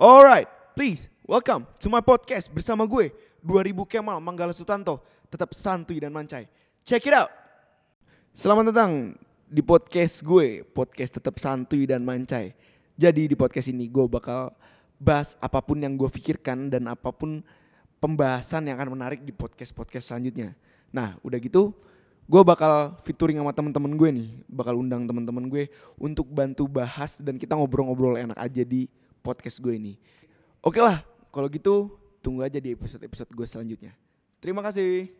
Alright, please welcome to my podcast bersama gue 2000 Kemal Manggala Sutanto, tetap santuy dan mancai. Check it out. Selamat datang di podcast gue, podcast tetap santuy dan mancai. Jadi di podcast ini gue bakal bahas apa pun yang gue pikirkan dan apa pun pembahasan yang akan menarik di podcast-podcast selanjutnya. Nah, udah gitu gue bakal featuring sama temen-temen gue nih, bakal undang temen-temen gue untuk bantu bahas dan kita ngobrol-ngobrol enak aja di podcast gue ini. Oke lah, kalau gitu tunggu aja di episode-episode gue selanjutnya. Terima kasih.